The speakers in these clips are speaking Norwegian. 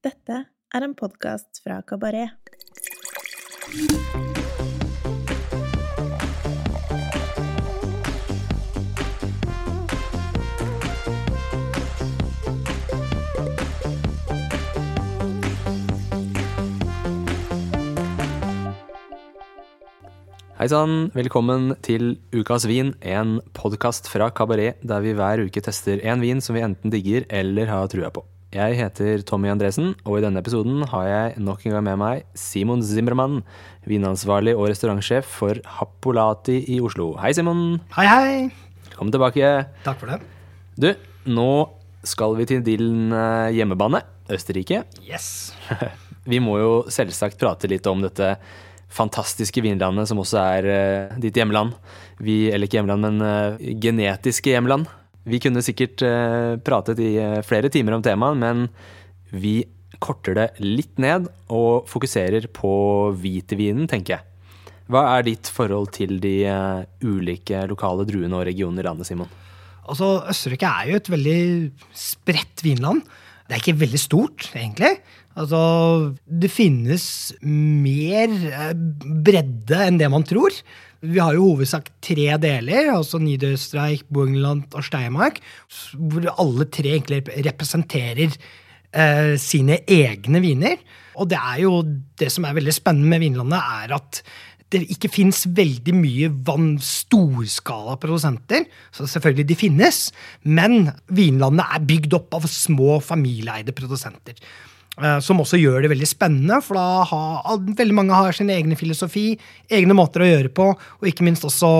Dette er en podkast fra Kabaret. Hei sann, velkommen til Ukas vin, en podkast fra Kabaret der vi hver uke tester en vin som vi enten digger eller har trua på. Jeg heter Tommy Andresen, og i denne episoden har jeg nok en gang med meg Simon Zimmermann, vinansvarlig og restaurantsjef for Happolati i Oslo. Hei, Simon. Hei, hei. Velkommen tilbake. Takk for det. Du, nå skal vi til din eh, hjemmebane, Østerrike. Yes. Vi må jo selvsagt prate litt om dette fantastiske vinlandet som også er uh, ditt hjemland. Vi, eller ikke hjemland, men uh, genetiske hjemland. Vi kunne sikkert uh, pratet i flere timer om temaet, men vi korter det litt ned og fokuserer på hvitevinen, tenker jeg. Hva er ditt forhold til de ulike lokale druene og regionene i landet, Simon? Altså, Østerrike er jo et veldig spredt vinland. Det er ikke veldig stort, egentlig. Altså, det finnes mer eh, bredde enn det man tror. Vi har jo hovedsak tre deler, altså Niederstreich, Burgenland og Steiermark, hvor alle tre egentlig representerer eh, sine egne viner. Og det er jo det som er veldig spennende med Vinlandet, er at det ikke fins veldig mye vann, storskala produsenter. Så selvfølgelig de finnes, men Vinlandet er bygd opp av små familieeide produsenter. Eh, som også gjør det veldig spennende, for da har veldig mange har sin egne filosofi, egne måter å gjøre på, og ikke minst også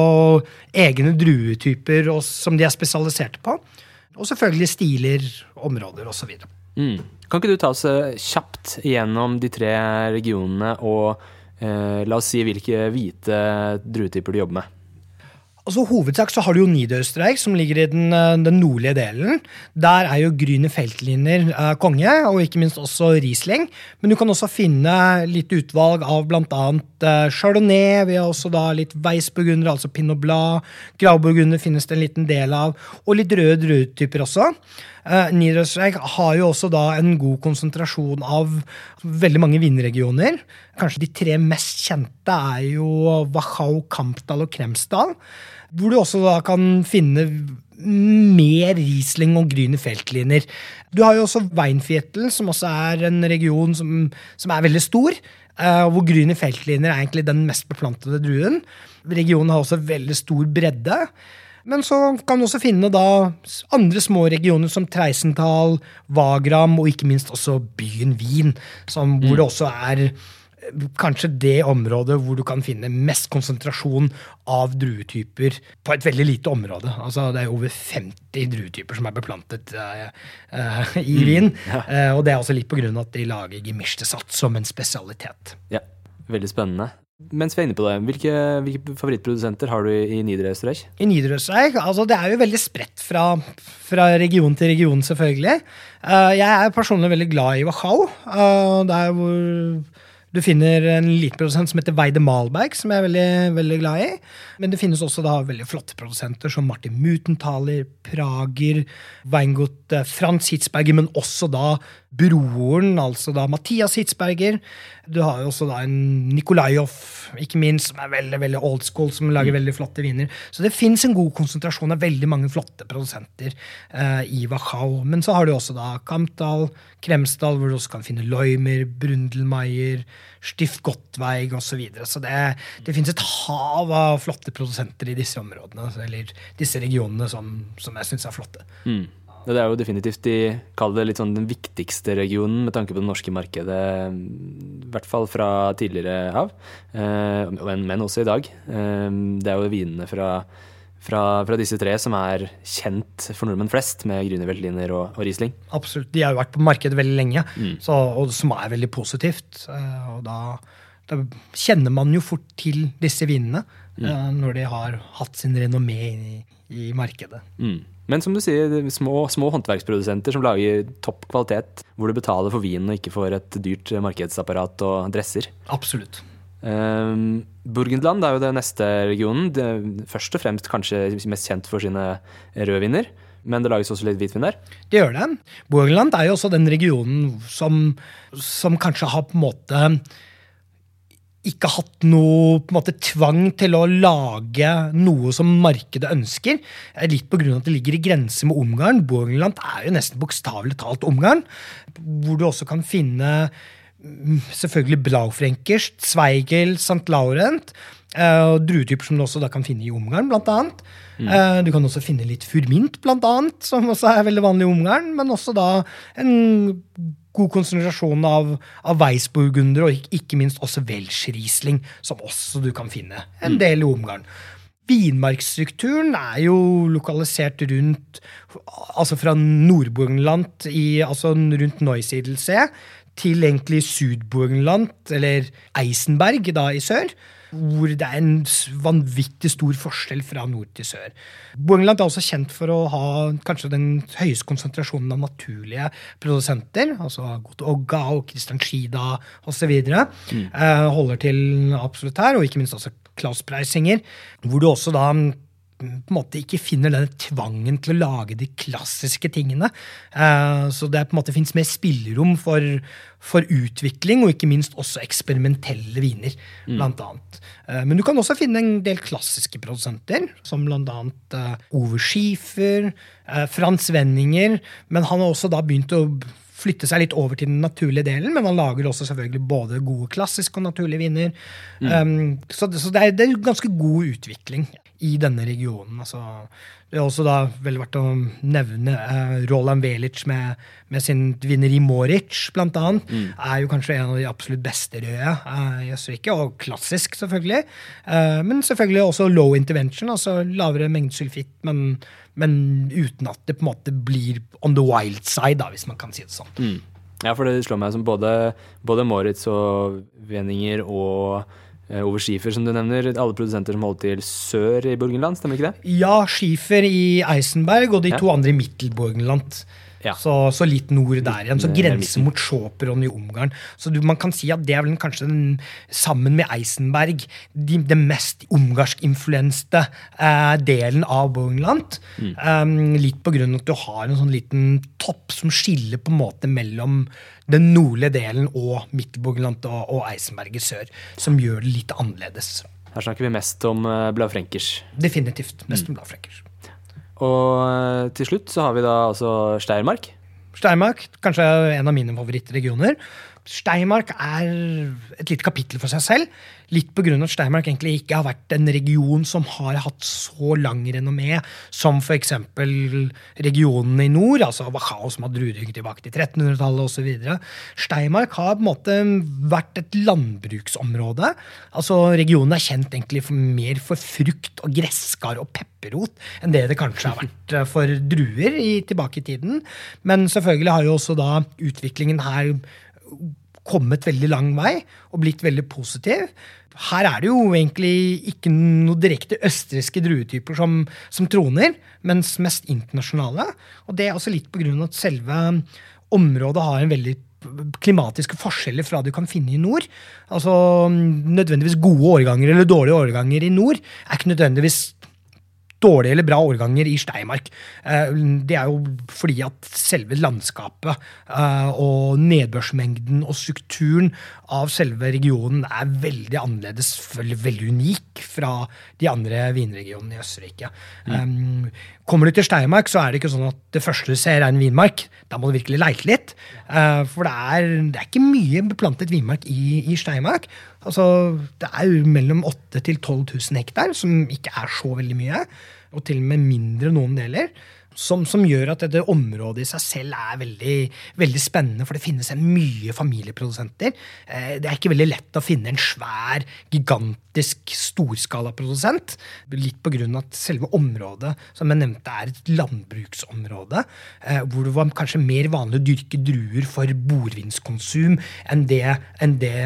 egne druetyper som de er spesialiserte på. Og selvfølgelig stiler, områder osv. Mm. Kan ikke du ta oss eh, kjapt gjennom de tre regionene og Eh, la oss si hvilke hvite druetyper du jobber med. Altså Hovedsak så har du jo Niederösterreich, som ligger i den, eh, den, nordlige delen. Der er jo Gryne feltliner eh, konge, og ikke minst også Riesling. Men du kan også finne litt utvalg av bl.a. Eh, Chardonnay. Vi har også da litt Weissburgunder, altså Pinot Blad. Grauburgunder finnes det en liten del av. Og litt røde druetyper også. Eh, Niederösterreich har jo også da en god konsentrasjon av veldig mange vindregioner. Kanskje de tre mest kjente er jo Wachau, Kampdal og Kremsdal. Hvor du også da kan finne mer Riesling og Grüne Feltliner. Du har jo også Weinviertel, som også er en region som, som er veldig stor. Uh, hvor Grüne Feltliner er egentlig den mest beplantede druen. Regionen har også veldig stor bredde. Men så kan du også finne da andre små regioner som Treisenthal, Vagram og ikke minst også byen Wien, som, hvor det mm. også er eh, kanskje det området hvor du kan finne mest konsentrasjon av druetyper på et veldig lite område. Altså, det er over 50 druetyper som er beplantet uh, uh, i Wien. Mm, ja. uh, og det er også litt av at de lager gemischtesat som en spesialitet. Ja, Veldig spennende. Mens vi er inne på det, hvilke, hvilke favorittprodusenter har du i Niederösterreich? I Niederösterreich, altså Det er jo veldig spredt fra, fra region til region, selvfølgelig. Jeg er personlig veldig glad i Wachau. Uh, der hvor du finner en liten produsent som heter Weide Malberg, som jeg er veldig, veldig glad i. Men det finnes også da veldig flotte produsenter som Martin Mutenthaler, Prager, Weingut eh, Frans Hitzberger, men også da broren, altså da Mathias Hitzberger. Du har jo også da en Nikolajov, ikke minst, som er veldig veldig old school, som lager mm. veldig flotte viner. Så det fins en god konsentrasjon av veldig mange flotte produsenter eh, i Wachau. Men så har du også da Kampdal, Kremsdal, hvor du også kan finne Loimer, Brundelmeier, Stift Gottweig osv. Så, videre. så det, det fins et hav av flotte produsenter i disse områdene, eller disse regionene, som, som jeg syns er flotte. Mm. Det er jo definitivt de, kaller det litt sånn den viktigste regionen med tanke på det norske markedet. I hvert fall fra tidligere av, eh, men, men også i dag. Eh, det er jo vinene fra fra, fra, disse tre som er kjent for nordmenn flest, med Grünerveltliner og, og, Riesling? Absolutt. De har jo vært på markedet veldig lenge, mm. så, og som er veldig positivt. Eh, og da, da, kjenner man jo fort til disse vinene mm. når de har hatt sin renommé i, i markedet. Mm. Men som du sier, små, små, håndverksprodusenter som lager topp kvalitet, hvor du betaler for vinen og ikke for et dyrt markedsapparat og dresser. Absolutt. Um, Burgenland er jo den neste regionen. Det, først og fremst kanskje mest kjent for sine rødviner. men det lages også litt hvitvin der. Det gjør det. Burgenland er jo også den regionen som, som kanskje har på en måte ikke hatt noe på en måte, tvang til å lage noe som markedet ønsker. Litt pga. at det ligger i grense med Ungarn. Burgenland er jo nesten bokstavelig talt Ungarn. Hvor du også kan finne selvfølgelig Blaufrenkerst, Zweigel, St. Laurent. Uh, druetyper som du også da kan finne i Ungarn, blant annet. Mm. Uh, du kan også finne litt furmint, blant annet, som også er veldig vanlig i Ungarn. Men også da en god konsentrasjon av, av Weissburgunder og ikke, ikke minst også Welsch-Riesling, som også du kan finne en mm. del i Ungarn. Vinmarksstrukturen er jo lokalisert rundt Altså fra Nordburgenland, altså rundt Neusiedelsee, til egentlig Sudburgenland, eller Eisenberg, da i sør hvor det er en vanvittig stor forskjell fra nord til sør. Burgenland er også kjent for å ha kanskje den høyeste konsentrasjonen av naturlige produsenter. altså Goto Ogga og Christian Schida osv. Mm. Eh, holder til absolutt her, og ikke minst også Klaus Preisinger, hvor du også da på en måte ikke finner den tvangen til å lage de klassiske tingene. Uh, så det på en måte fins mer spillerom for, for, utvikling, og ikke minst også eksperimentelle viner. Mm. blant annet. Uh, men du kan også finne en del klassiske produsenter, som annet uh, Ove Schiefer, Frans Wenninger, men han har også da begynt å flytte seg litt over til den naturlige delen, men han lager også selvfølgelig både gode klassiske og naturlige viner. Mm. Um, så, så det, er, det er ganske god utvikling i denne regionen. Altså, det er også da vel verdt å nevne eh, Roland Velic med, med, sin vinner i Moritz, blant annet. Mm. Er jo kanskje en av de absolutt beste røde eh, i Østerrike, og klassisk, selvfølgelig. Eh, men selvfølgelig også low intervention, altså lavere mengde sulfitt, men, men, uten at det på en måte blir on the wild side, da, hvis man kan si det sånn. Mm. Ja, for det slår meg som både, både Moritz og Weninger og over Schiefer, som du nevner. Alle produsenter som holder til sør i Burgenland, stemmer ikke det? Ja, Schiefer i Eisenberg og de ja. to andre i Mittelburgenland. Ja. Så, så, litt nord der igjen. Så grense mot Sjåperon i Ungarn. Så du, man kan si at det er vel kanskje den, sammen med Eisenberg de, mest ungarsk-influenste eh, delen av Bogenland. Mm. Um, litt på grunn av at du har en sånn liten topp som skiller på en måte mellom den nordlige delen og Mittelburgenland og, og Eisenberg i sør, som gjør det litt annerledes. Her snakker vi mest om Blaufrenkers. Definitivt. Mest mm. om Blaufränkers. Og uh, til slutt så har vi da altså Steiermark. Steiermark, kanskje en av mine favorittregioner. Steinmark er et lite kapittel for seg selv. Litt pga. at Steinmark egentlig ikke har vært en region som har hatt så lang renommé som f.eks. regionene i nord, altså Wachau, som har druedyrking tilbake til 1300-tallet osv. Steinmark har på en måte vært et landbruksområde. Altså Regionen er kjent egentlig for mer for frukt og gresskar og pepperrot enn det det kanskje har vært for druer i, tilbake i tiden. Men selvfølgelig har jo også da utviklingen her kommet veldig lang vei og blitt veldig positiv. Her er det jo egentlig ikke noe direkte østerrikske druetyper som, som, troner, mens mest internasjonale. Og det er også litt på grunn av at selve området har en veldig klimatiske forskjeller fra du kan finne i nord. Altså Nødvendigvis gode årganger eller dårlige årganger i nord er ikke nødvendigvis dårlige eller bra årganger i Steinmark. Eh, det er jo fordi at selve landskapet eh, og nedbørsmengden og strukturen av selve regionen er veldig annerledes, veldig unik fra de andre vinregionene i Østerrike. Mm. Kommer du til Steinmark, så er det ikke sånn at det første du ser, er en vinmark. Da må du virkelig leite litt. Eh, for det er, det er ikke mye beplantet vinmark i, i Steinmark. Altså, det er jo mellom 8000 til 12 000 hektar, som ikke er så veldig mye. Og til og med mindre noen deler. Som, som, gjør at dette området i seg selv er veldig, veldig spennende, for det finnes mye familieprodusenter. Eh, det er ikke veldig lett å finne en svær, gigantisk storskalaprodusent. Litt på grunn av at selve området som jeg nevnte, er et landbruksområde. Eh, hvor det var kanskje mer vanlig å dyrke druer for bordvinskonsum enn det, enn det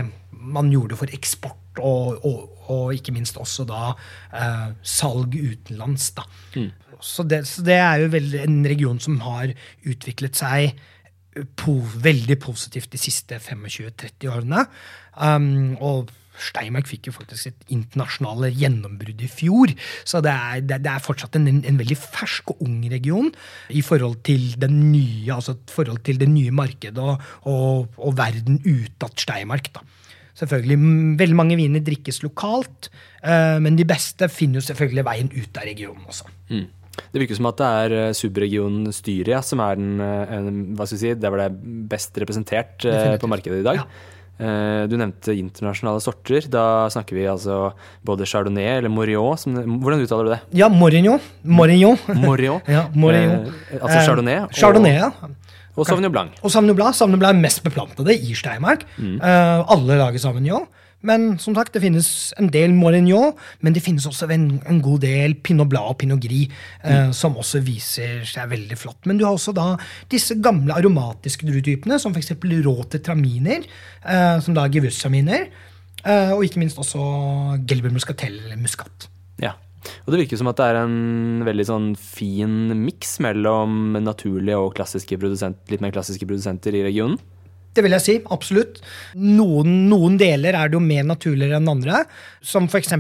man gjorde for eksport. Og, og, og, ikke minst også da eh, salg utenlands. Da. Mm. Så, det, så, det, er jo veldig, en region som har utviklet seg po veldig positivt de siste 25-30 årene. Um, og Steinmark fikk jo faktisk et internasjonale gjennombrudd i fjor. Så det er, det, det er fortsatt en, en, veldig fersk og ung region i forhold til, det nye, altså forhold til det nye markedet og, og, og verden utad Steinmark. da. Selvfølgelig, Veldig mange viner drikkes lokalt, uh, men de beste finner jo selvfølgelig veien ut av regionen også. Mm. Det virker som at det er eh, subregionen Styria som er den, hva skal vi si, der hvor det er best representert Definitivt. på markedet i dag. Ja. Eh, du nevnte internasjonale sorter. Da snakker vi altså både chardonnay eller morillon. hvordan uttaler du det? Ja, morillon. Morillon. morillon. ja, morillon. Eh, altså chardonnay. Chardonnay, chardonnay, ja. Og Sauvignon Blanc. Og Sauvignon Blanc, Sauvignon Blanc er mest beplantede i Steinmark. Mm. Uh, alle lager Sauvignon. Men som sagt, det finnes en del Morignon, men det finnes også en, en god del Pinot Blanc og Pinot Gris, eh, mm. som også viser seg veldig flott. Men du har også da disse gamle aromatiske druetypene, som f.eks. råte traminer, eh, som da er gewürztraminer, eh, og ikke minst også Gelber muscatel muskat. Og det virker som at det er en veldig sånn fin miks mellom naturlige og litt mer klassiske produsenter i regionen. Det vil jeg si. Absolutt. Noen, noen deler er det jo mer naturligere enn andre. Som f.eks.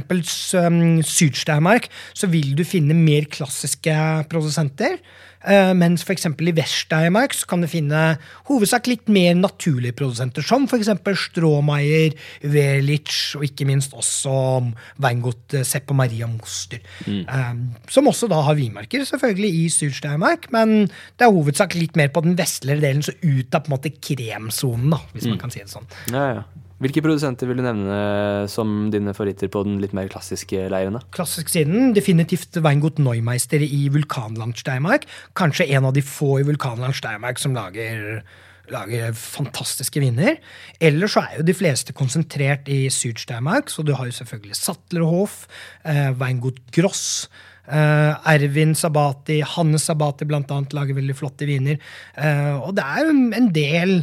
Um, Sydsteinmark, så vil du finne mer klassiske produsenter. Uh, mens f.eks. i Vest-Steiermark kan du finne hovedsak litt mer naturlige produsenter, som f.eks. Stråmeier, Welitsch og ikke minst også Weingot eh, Sepp og Maria Moster. Mm. Um, som også da har vinmarker, selvfølgelig, i Syd-Steiermark, men det er hovedsak litt mer på den vestlige delen, så ut av på en måte kremsonen, da, hvis mm. man kan si det sånn. Ja, ja. Hvilke produsenter vil du nevne som dine favoritter på den litt mer klassiske leiren? Klassisk siden definitivt Weingut Neumeister i Vulkanland Steinmark. Kanskje en av de få i Vulkanland Steinmark som lager, lager fantastiske viner. Eller så er jo de fleste konsentrert i Syd-Steinmark, så du har jo selvfølgelig Sattlerhof, eh, Weingut Gross. Uh, Ervin Sabati, Hanne Sabati blant annet lager veldig flotte viner. Uh, og det er jo en del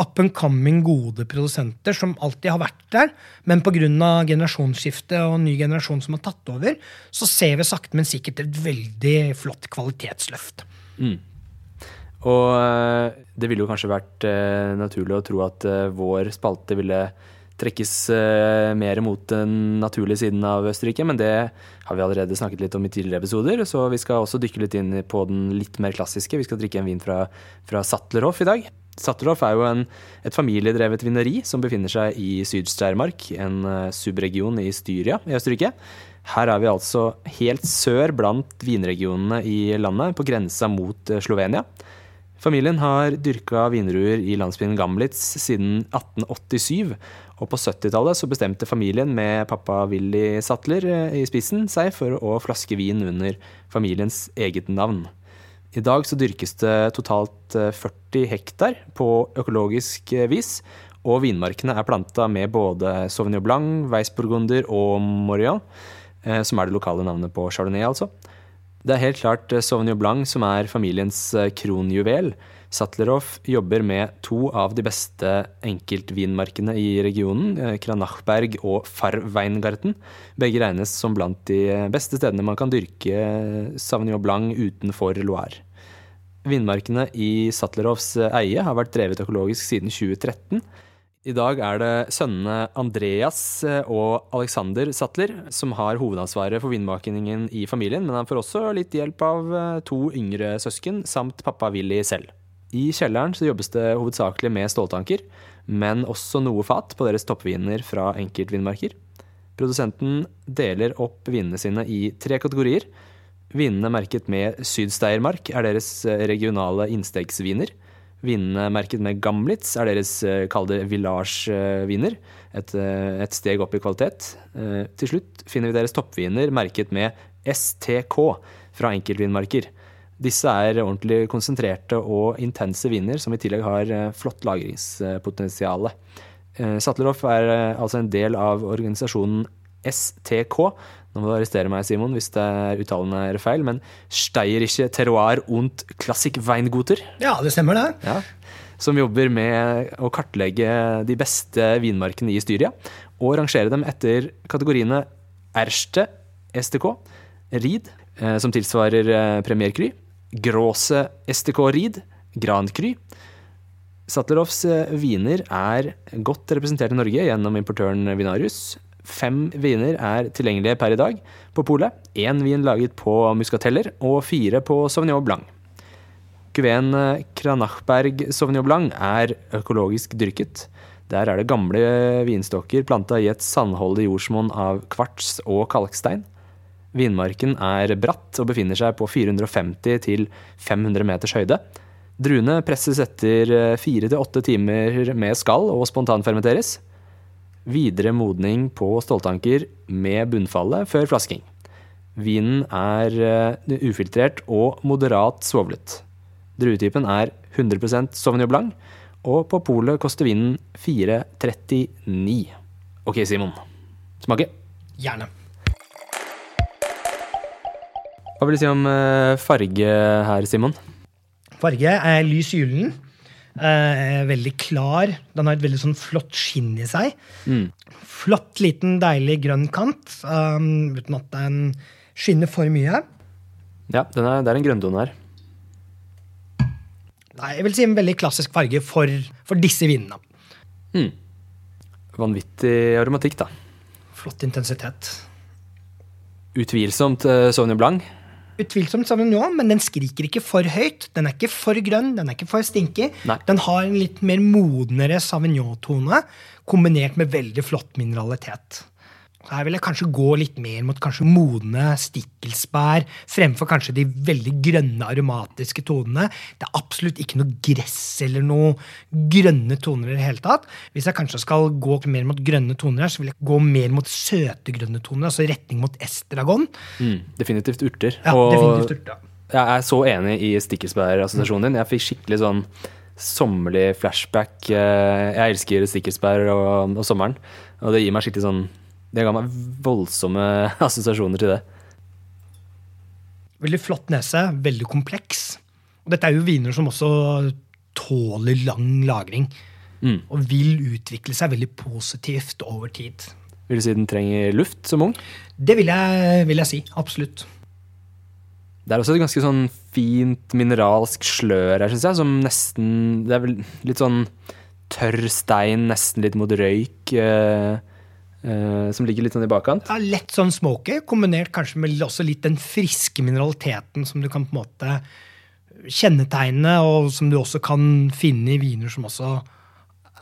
up and coming gode produsenter som alltid har vært der, men pga. generasjonsskifte og ny generasjon som har tatt over, så ser vi sakte, men sikkert et veldig flott kvalitetsløft. Mm. Og eh, det ville jo kanskje vært eh, naturlig å tro at eh, vår spalte ville trekkes mer mot den naturlige siden av Østerrike, men det har vi allerede snakket litt om i tidligere episoder, så vi skal også dykke litt inn på den litt mer klassiske. Vi skal drikke en vin fra, fra Sattlerhoff i dag. Satterhoff er jo en, et familiedrevet vineri som befinner seg i Syd-Steiermark, en uh, subregion i Styria i Østerrike. Her er vi altså helt sør blant vinregionene i landet, på grensa mot uh, Slovenia. Familien har dyrka vindruer i landsbyen Gamlitz siden 1887, og på 70-tallet så bestemte familien med pappa Willy Sattler uh, i spissen seg for å flaske vin under familiens eget navn. I dag så dyrkes det totalt 40 eh, hektar på økologisk eh, vis, og vinmarkene er planta med både Sauvignon Blanc, Weissburgunder og Morian, eh, som er det lokale navnet på Chardonnay, altså. Det er helt klart Sauvignon Blanc som er familiens kronjuvel. Sattlerhoff jobber med to av de beste enkeltvinmarkene i regionen, Kranachberg og Farweingarten. Begge regnes som blant de beste stedene man kan dyrke Sauvignon Blanc utenfor Loire. Vinmarkene i Sattlerovs eie har vært drevet økologisk siden 2013. I dag er det sønnene Andreas og Alexander Sattler som har hovedansvaret for vinmakingen i familien, men han får også litt hjelp av to yngre søsken samt pappa Willy selv. I kjelleren så jobbes det hovedsakelig med ståltanker, men også noe fat på deres toppviner fra enkeltvinmarker. Produsenten deler opp vinene sine i tre kategorier Vinene merket med Sydsteiermark er deres eh, regionale innstegsviner. Vinene merket med Gamlitz er deres eh, kall det village-viner. Et, eh, et, steg opp i kvalitet. Til slutt finner vi deres toppviner merket med STK fra enkeltvinmarker. Disse er ordentlig konsentrerte og intense viner som i tillegg har flott lagringspotensial. Sattlerhoff er altså en del av organisasjonen STK, nå må du arrestere meg, Simon, hvis det er uttalene er feil, men Steirische Terroir und Klassik Weinguter. Ja, det stemmer, det. Ja, som jobber med å kartlegge de beste vinmarkene i Styria, og rangere dem etter kategoriene Erste STK, Ried, eh, som tilsvarer eh, Premier Cry, Gråse STK Ried, Grand Cry, Satlerovs eh, viner er godt representert i Norge gjennom importøren Vinarius. Fem viner er tilgjengelige per i dag på polet. Én vin laget på muskateller og fire på Sauvignon Blanc. Kuveen Kranachberg Sauvignon Blanc er økologisk dyrket. Der er det gamle vinstokker planta i et sandholdig jordsmonn av kvarts og kalkstein. Vinmarken er bratt og befinner seg på 450 til 500 meters høyde. Druene presses etter fire til åtte timer med skall og spontanfermenteres. Videre modning på ståltanker med bunnfallet før flasking. Vinen er eh, ufiltrert og moderat svovlet. Druetypen er 100% Sauvignon Blanc, og på polet koster vinen 4,39. Ok, Simon. Smake. Gjerne. Hva vil du si om eh, farge her, Simon? Farge er lys gyllen. Eh, veldig klar. Den har et veldig sånn flott skinn i seg. Mm. Flott, liten, deilig grønn kant, um, uten at den skinner for mye. Ja, den er, det er en grønndone her. Nei, jeg vil si en veldig klassisk farge for, for disse vinene. Mm. Vanvittig aromatikk, da. Flott intensitet. Utvilsomt uh, Sauvignon Blanc. Utvilsomt Sauvignon, men den skriker ikke for høyt. Den er ikke for grønn, den er ikke for stinky. Nei. Den har en litt mer modnere Sauvignon-tone, kombinert med veldig flott mineralitet. Her vil jeg kanskje gå litt mer mot kanskje modne stikkelsbær, fremfor kanskje de veldig grønne, aromatiske tonene. Det er absolutt ikke noe gress eller noe grønne toner i det hele tatt. Hvis jeg kanskje skal gå mer mot grønne toner, her, så vil jeg gå mer mot søte grønne toner, altså retning mot estragon. Mm. Definitivt urter. Ja, Og definitivt urter. jeg er så enig i stikkelsbær-assosiasjonen din. Jeg fikk skikkelig sånn sommerlig flashback. Eh, Jeg elsker stikkelsbær og, og sommeren, og det gir meg skikkelig sånn Det ga meg voldsomme assosiasjoner til det. Veldig flott nese, veldig kompleks. Og dette er jo viner som også tåler lang lagring. Mm. Og vil utvikle seg veldig positivt over tid. Vil du si den trenger luft som ung? Det vil jeg, vil jeg si. Absolutt. Det er også et ganske sånn fint mineralsk slør her, syns jeg, som nesten Det er vel litt sånn tørr stein, nesten litt mot røyk, eh, som ligger litt sånn i bakkant. Ja, lett sånn smoky, kombinert kanskje med også litt den friske mineraliteten som du kan på en måte kjennetegne, og som du også kan finne i viner som også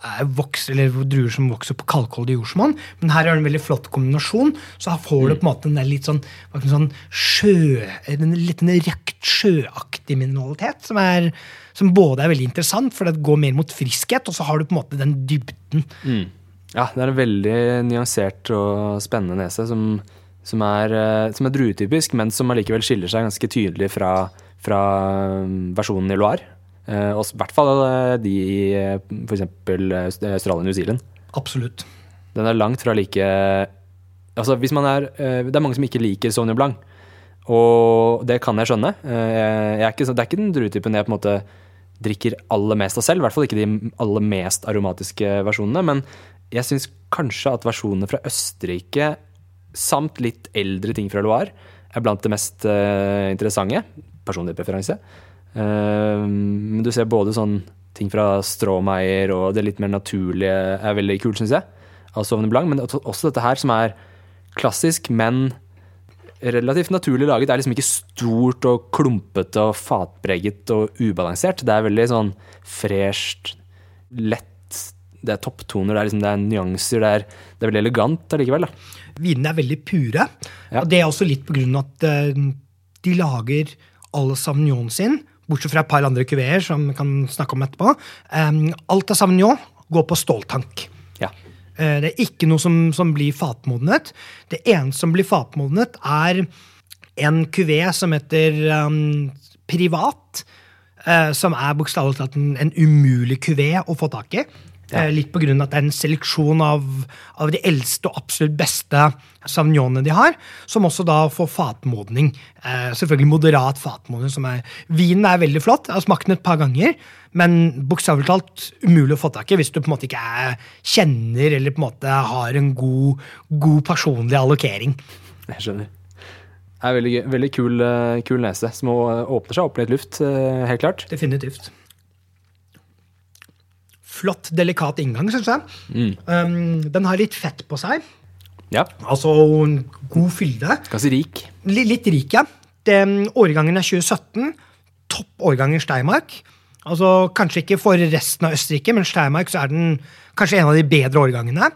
er voks, eller druer som vokser på kalkholdig jordsmonn. Men her er det en veldig flott kombinasjon, så her får du på en måte den der litt sånn, sånn sjø, en litt en røkt sjøaktig mineralitet, som, er, som både er veldig interessant, for det går mer mot friskhet, og så har du på en måte den dybden. Mm. Ja, det er en veldig nyansert og spennende nese som, som, er, eh, som er druetypisk, men som allikevel skiller seg ganske tydelig fra, fra mm, versjonen i Loire. Eh, og i hvert fall eh, de i f.eks. Australia og New Zealand. Absolutt. Den er langt fra like Altså, hvis man er Det er mange som ikke liker Sauvignon Blanc. Og det kan jeg skjønne. Jeg er ikke, det er ikke den druetypen jeg på en måte drikker aller mest av selv. I hvert fall ikke de aller mest aromatiske versjonene. Men jeg syns kanskje at versjonene fra Østerrike samt litt eldre ting fra Loire er blant det mest uh, interessante. Personlig preferanse. Men uh, du ser både sånn ting fra Stråmeier og det litt mer naturlige er veldig kult, syns jeg. Av Sauvignon Blanc. Men også dette her som er klassisk, men relativt naturlig laget. Det er liksom ikke stort og klumpete og fatpreget og ubalansert. Det er veldig sånn fresht, lett. Det er topptoner, det er, liksom, det er nyanser. Det er, det er veldig elegant allikevel. Vinene er veldig pure. Ja. Og det er også litt på grunn av at eh, de lager alle Sauvignon sin, bortsett fra et par andre kuveer som vi kan snakke om etterpå. Um, alt av Sauvignon går på ståltank. Ja. Eh, Det er ikke noe som, som blir fatmodnet. Det eneste som blir fatmodnet, er en kuvé som heter um, Privat. Uh, som er bokstavelig talt en, en umulig kuvé å få tak i. Ja. Eh, litt på grunn av at det er en seleksjon av, av de eldste og absolutt beste savignonene de har, som også da får fatmodning. Eh, selvfølgelig moderat fatmodning. som er, Vinen er veldig flott. Jeg har smakt den et par ganger. Men bokstavelig talt umulig å få tak i hvis du på en måte ikke er, kjenner eller på en måte har en god, god personlig allokering. Jeg skjønner. Det er veldig, veldig kul, eh, kul nese som å- åpner seg opp litt luft, eh, helt klart. Definitivt. Flott, delikat inngang, syns jeg. Um, den har litt fett på seg. Ja, Altså god fylde. ganske rik. Litt, litt rik, ja. Den, årgangen er 2017. Topp årgangen Steinmark. Altså, kanskje ikke for resten av Østerrike, men Steinmark så er den kanskje en av de bedre årgangene.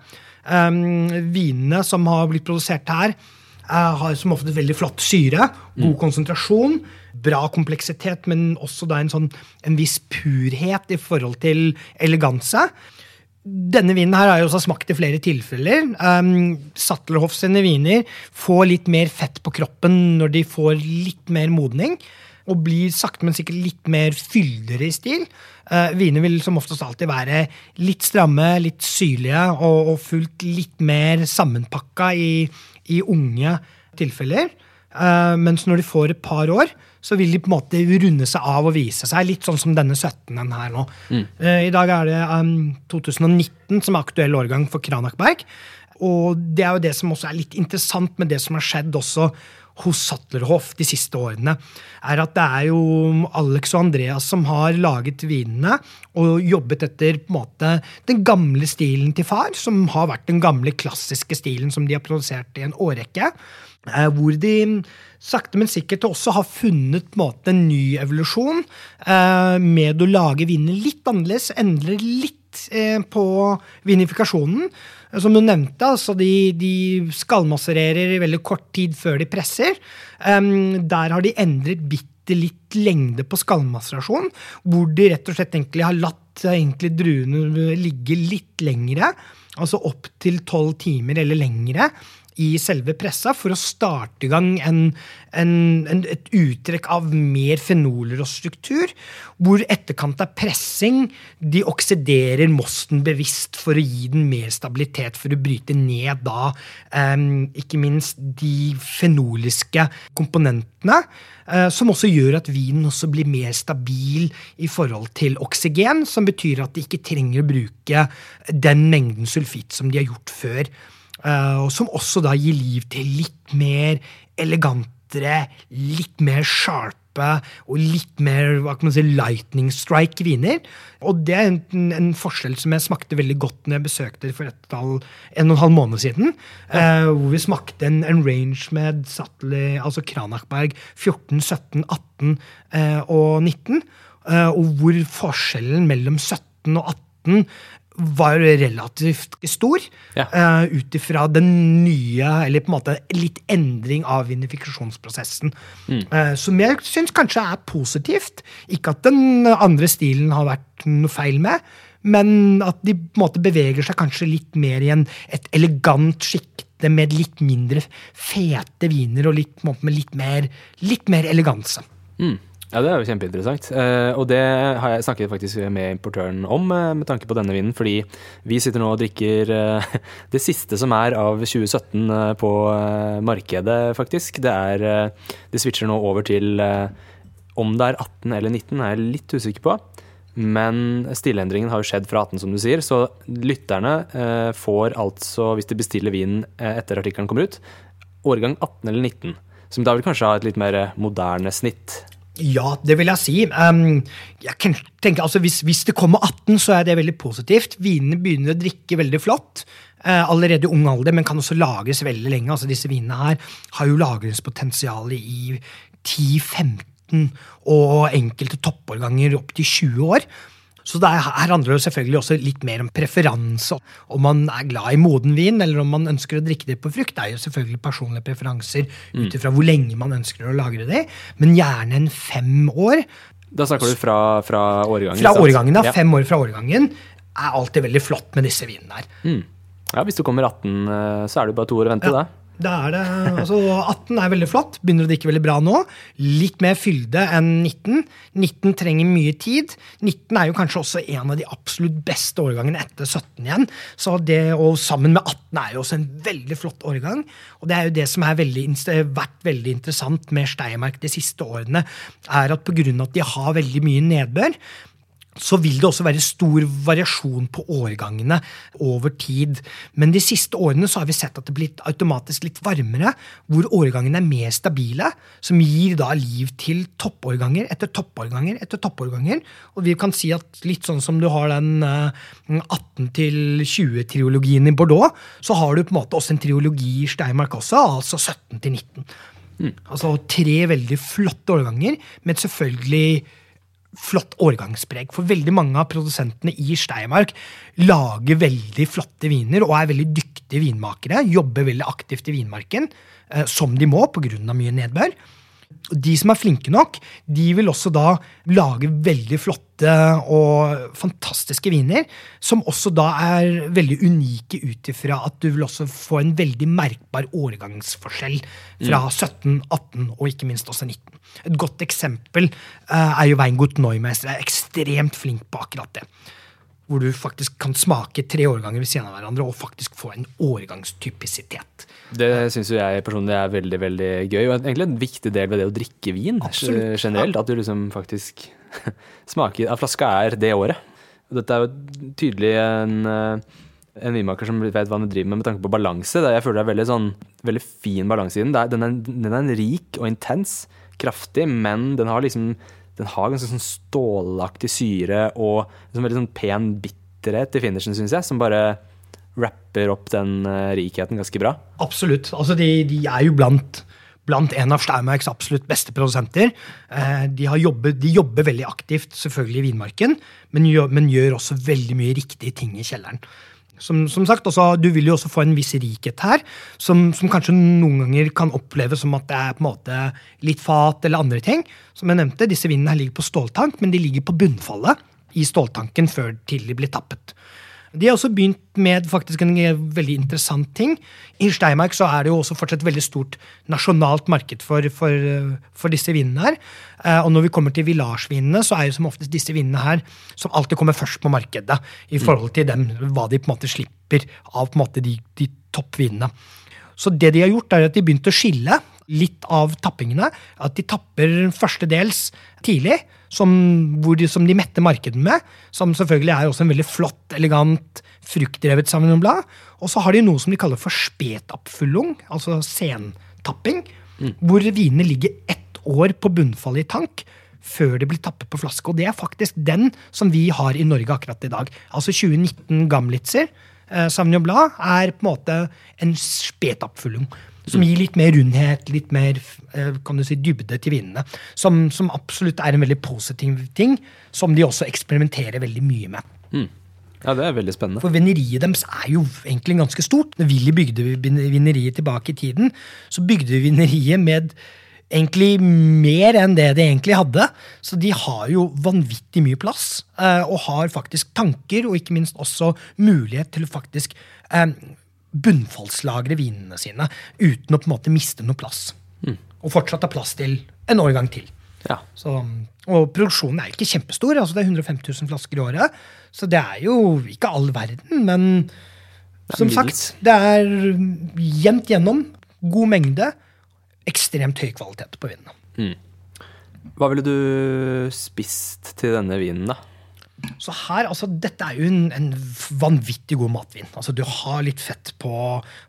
Um, vinene som har blitt produsert her, har som ofte veldig flott syre, god konsentrasjon, bra kompleksitet, men også da en, sånn, en viss purhet i forhold til eleganse. Denne vinen her har jeg også smakt i flere tilfeller. Um, Sattlerhoff sine viner får litt mer fett på kroppen når de får litt mer modning. Og blir sakte, men sikkert litt mer fyldigere i stil. Uh, viner vil som oftest alltid være litt stramme, litt syrlige og, og fullt litt mer sammenpakka i, i unge tilfeller. Uh, mens når de får et par år, så vil de på en måte runde seg av og vise seg. Litt sånn som denne 17-en her nå. Eh, I dag er det um, 2019 som er aktuell årgang for Kranachberg. Og det er jo det som også er litt interessant med det som har skjedd også hos Sattlerhoff de siste årene, er at det er jo Alex og Andreas som har laget vinene og jobbet etter på en måte den gamle stilen til far, som har vært den gamle, klassiske stilen som de har produsert i en årrekke. Eh, hvor de sakte, men sikkert også har funnet på en, måte, en ny evolusjon eh, med å lage viner litt annerledes, endre litt eh, på vinifikasjonen. Som du nevnte, altså de, de skallmassererer i veldig kort tid før de presser. Um, der har de endret bitte litt lengde på skallmasserasjon, hvor de rett og slett egentlig har latt egentlig druene ligge litt lengre, altså opp til tolv timer eller lengre, i selve pressa for å starte i gang en, en, en, et uttrekk av mer fenoler og struktur, hvor etterkant av pressing de oksiderer mosten bevisst for å gi den mer stabilitet, for å bryte ned da um, ikke minst de fenoliske komponentene, uh, som også gjør at vinen også blir mer stabil i forhold til oksygen, som betyr at de ikke trenger å bruke den mengden sulfitt som de har gjort før. Uh, og som også da gir liv til litt mer elegantere, litt mer sharp og litt mer hva kan man si, lightning strike viner. Og det er en, en forskjell som jeg smakte veldig godt når jeg besøkte for et halv, en og en halv måned siden. Uh, hvor vi smakte en, en range med Sattler, altså Kranachberg 14, 17, 18 uh, og 19. Uh, og hvor forskjellen mellom 17 og 18 var relativt stor, Ja. uh, ut ifra den nye, eller på en måte litt endring av vinifikasjonsprosessen. Eh, som jeg syns kanskje er positivt. Ikke at den andre stilen har vært noe feil med, men at de på en måte beveger seg kanskje litt mer i en, et elegant sjikte med litt mindre fete viner og litt, på en måte, med litt mer, litt mer eleganse. Mm. Ja, det er jo kjempeinteressant. Eh, og det har jeg snakket faktisk med importøren om eh, med tanke på denne vinen, fordi vi sitter nå og drikker eh, det siste som er av 2017 eh, på markedet, faktisk. Det er Det switcher nå over til om det er 18 eller 19, er jeg litt usikker på. Men stillendringen har jo skjedd fra 18, som du sier, så lytterne får altså, hvis de bestiller vinen etter artikkelen kommer ut, årgang 18 eller 19. Som da vil kanskje ha et litt mer moderne snitt. Ja, det vil jeg si. Um, jeg kan tenke, altså hvis, hvis det kommer 18, så er det veldig positivt. Vinene begynner å drikke veldig flott. uh, allerede i ung alder, men kan også lagres veldig lenge. Altså Disse vinene her har jo lagringspotensial i 10-15 og enkelte toppårganger opp til 20 år. Så er, her handler det selvfølgelig også litt mer om preferanse. Om man er glad i moden vin, eller om man ønsker å drikke det på frukt. Det er jo selvfølgelig personlige preferanser ut ifra hvor lenge man ønsker å lagre det. Men gjerne en fem år. Da snakker du fra, fra årgangen? Fra årgangen, da. Ja. Fem år fra årgangen er alltid veldig flott med disse vinene her. Mm. ja, hvis du kommer 18, eh, så er det jo bare to år å vente, Ja. da. Da er det, altså 18 er veldig flott, begynner å drikke veldig bra nå. Litt mer fylde enn 19. 19 trenger mye tid. 19 er jo kanskje også en av de absolutt beste årgangene etter 17 igjen. Så det, og sammen med 18 er jo også en veldig flott årgang. Og det er jo det som har vært veldig interessant med Steiermark de siste årene, er at pga. at de har veldig mye nedbør, så vil det også være stor variasjon på årgangene over tid. Men de siste årene så har vi sett at det blir automatisk litt varmere, hvor årgangene er mer stabile, som gir da liv til toppårganger etter toppårganger etter toppårganger. Og vi kan si at litt sånn som du har den 18 20-triologien i Bordeaux, så har du på en måte også en triologi i Steinmark også, altså 17 19. Mm. Altså tre veldig flotte årganger, men selvfølgelig flott årgangspreg. For veldig mange av produsentene i Steiermark lager veldig flotte viner og er veldig dyktige vinmakere. Jobber veldig aktivt i vinmarken, eh, som de må pga. mye nedbør. De som er flinke nok, de vil også da lage veldig flotte og fantastiske viner, som også da er veldig unike ut ifra at du vil også få en veldig merkbar årgangsforskjell fra mm. 17, 18 og ikke minst også 19. Et godt eksempel uh, er jo Weingut Neumeister. er ekstremt flink på akkurat det hvor du faktisk kan smake tre årganger ved siden av hverandre og faktisk få en årgangstypisitet. Det syns jeg personlig er veldig veldig gøy, og egentlig en viktig del ved det å drikke vin Absolutt. generelt. At du liksom faktisk smaker At flaska er det året. Dette er jo tydelig en, eh, en vinmaker som vet hva han driver med med tanke på balanse. Jeg føler det er veldig, sånn, veldig fin balanse i den. Den er, den er rik og intens, kraftig, men den har liksom den har ganske sånn stålaktig syre og en veldig sånn pen bitterhet i finishen, syns jeg, som bare rapper opp den uh, rikheten ganske bra. Absolutt. Altså, de, de er jo blant, blant en av Steinmarks absolutt beste produsenter. Eh, de, jobbet, de, jobber veldig aktivt selvfølgelig i vinmarken, men gjør, men gjør også veldig mye riktige ting i kjelleren. Som, som sagt, også, Du vil jo også få en viss rikhet her, som, som, kanskje noen ganger kan oppleves som at det er på en måte litt fat eller andre ting. Som jeg nevnte, Disse vinene her ligger på ståltank, men de ligger på bunnfallet i ståltanken før til de blir tappet. De har også begynt med faktisk en veldig interessant ting. I Steinmark så er det jo også fortsatt et veldig stort nasjonalt marked for, for, for disse vinene. her. Eh, og når vi kommer til villagevinene, så er jo som oftest disse vinene her som alltid kommer først på markedet i forhold til dem, hva de på en måte slipper av på en måte de, de toppvinene. Så det de har gjort, er at de begynte å skille litt av tappingene. At de tapper førstedels tidlig, som, de, som de metter markedet med. Som selvfølgelig er også en veldig flott, elegant, fruktdrevet Sauvignon. Og så har de noe som de kaller for spetappfullung, altså sentapping. Mm. Hvor vinene ligger ett år på bunnfallet i tank før de blir tappet på flaske. Og det er faktisk den som vi har i Norge akkurat i dag. Altså 2019 Gamlitzer. Eh, Sauvignon Blad er på en måte en spetappfullung. Som gir litt mer rundhet, litt mer eh, kan du si, dybde til vinene. Som, som, absolutt er en veldig positiv ting, som de også eksperimenterer veldig mye med. Mm. Ja, det er veldig spennende. For vineriet deres er jo egentlig ganske stort. Når Willy bygde vineriet tilbake i tiden, så bygde vi vineriet med egentlig mer enn det de egentlig hadde. Så de har jo vanvittig mye plass, eh, og har faktisk tanker, og ikke minst også mulighet til å faktisk eh, bunnfallslagre vinene sine uten å på en måte miste noe plass. Mm. Og fortsatt ha plass til en årgang til. Ja. Så, og produksjonen er ikke kjempestor. altså Det er 105 000 flasker i året. Så det er jo ikke all verden, men som sagt, det er jevnt gjennom. God mengde. Ekstremt høy kvalitet på vinene. Mm. Hva ville du spist til denne vinen, da? Så her, altså, Dette er jo en, en vanvittig god matvin. Altså, Du har litt fett på,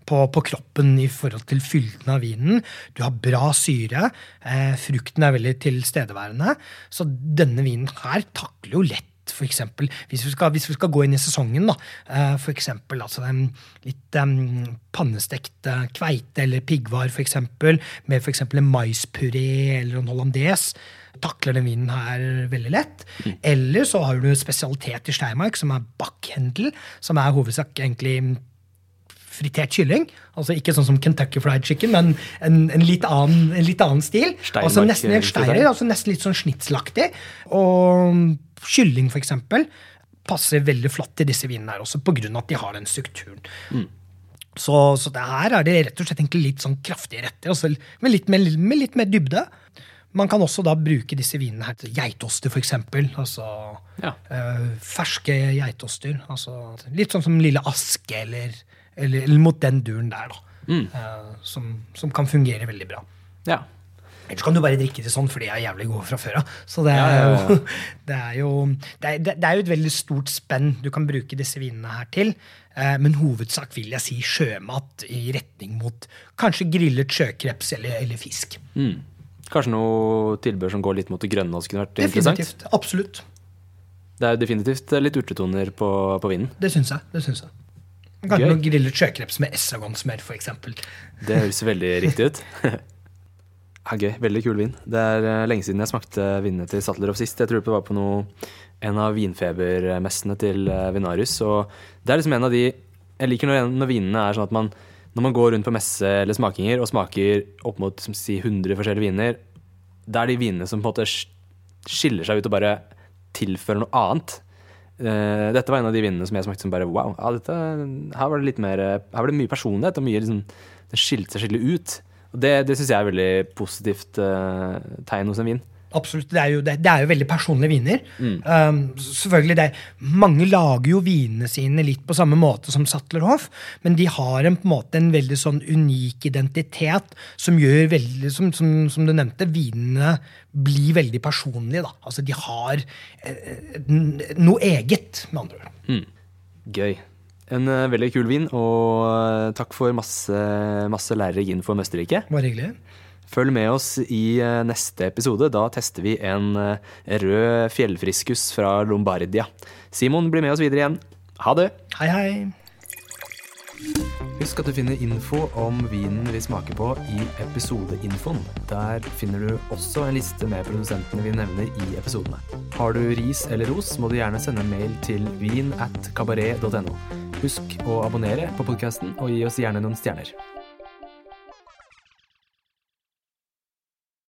på, på, kroppen i forhold til fylden av vinen. Du har bra syre. Eh, frukten er veldig tilstedeværende. Så denne vinen her takler jo lett for eksempel, hvis vi, skal, hvis vi skal gå inn i sesongen, da, eh, for eksempel altså, litt um, pannestekt kveite eller piggvar, for eksempel, med for eksempel en maispuré eller en hollandes takler den vinen her veldig lett. Mm. Eller så har du spesialitet i Steinmark, som er backhendel, som er hovedsak egentlig fritert kylling. Altså Ikke sånn som Kentucky Fried Chicken, men en, en, litt, annen, en litt, annen, stil. Steinmark, altså Nesten en steirer, altså nesten litt sånn snitselaktig. Og kylling, for eksempel, passer veldig flott til disse vinene her også, pga. at de har den strukturen. Mm. Så, så det her er det rett og slett egentlig litt sånn kraftige retter, altså, med, litt, mer, med litt mer dybde. Man kan også da bruke disse vinene her til geitoster, f.eks. Altså ja. øh, ferske geitoster. Altså, litt sånn som Lille Aske, eller, eller, eller mot den duren der, da. Mm. Uh, som, som, kan fungere veldig bra. Ja. Ellers kan du bare drikke det sånn, for de er jævlig gode fra før av. Så det er, ja, ja. det, er jo, det, er, det er jo et veldig stort spenn du kan bruke disse vinene her til. Uh, Men hovedsak vil jeg si sjømat i retning mot kanskje grillet sjøkreps eller, eller fisk. Mm. Kanskje noe tilbør som går litt mot det grønne også kunne vært interessant. Definitivt. Absolutt. Det er jo definitivt litt urtetoner på, på vinen. Det syns jeg. det syns jeg. Kanskje noe grillet sjøkreps med estragonsmør, f.eks. Det høres veldig riktig ut. Ja, gøy. Veldig kul vin. Det er eh, lenge siden jeg smakte vinene til Sattlerov sist. Jeg tror det var på noe, en av vinfebermessene til eh, Vinarius. Og det er liksom en av de Jeg liker når, når vinene er sånn at man når man går rundt på messe eller smakinger og smaker opp mot som si, 100 forskjellige viner, det er de vinene som på en måte skiller seg ut og bare tilfører noe annet. Eh, dette var en av de vinene som jeg smakte som bare wow. Ja, dette, her var det litt mer Her var det mye personlighet og mye liksom Det skilte seg skikkelig ut. Og det, det syns jeg er veldig positivt uh, tegn hos en vin. Absolutt. Det er, jo, det, det er jo veldig personlige viner. Mm. Um, selvfølgelig, det, Mange lager jo vinene sine litt på samme måte som Sattlerhoff, men de har en, på en måte en veldig sånn unik identitet som gjør veldig, som, som, som du nevnte, vinene blir veldig personlige. da. Altså, De har eh, noe eget, med andre ord. Gøy. En eh, veldig kul vin, og eh, takk for masse, masse lærerik info om Østerrike. Bare hyggelig. Følg med oss i eh, neste episode. Da tester vi en eh, rød fjellfriskus fra Lombardia. Simon blir med oss videre igjen. Ha det! Hei, hei. Husk at du finner info om vinen vi smaker på i episodeinfoen. Der finner du også en liste med produsentene vi nevner i episodene. Har du ris eller ros, må du gjerne sende en mail til vin at kabaret.no. Husk å abonnere på podkasten, og gi oss gjerne noen stjerner.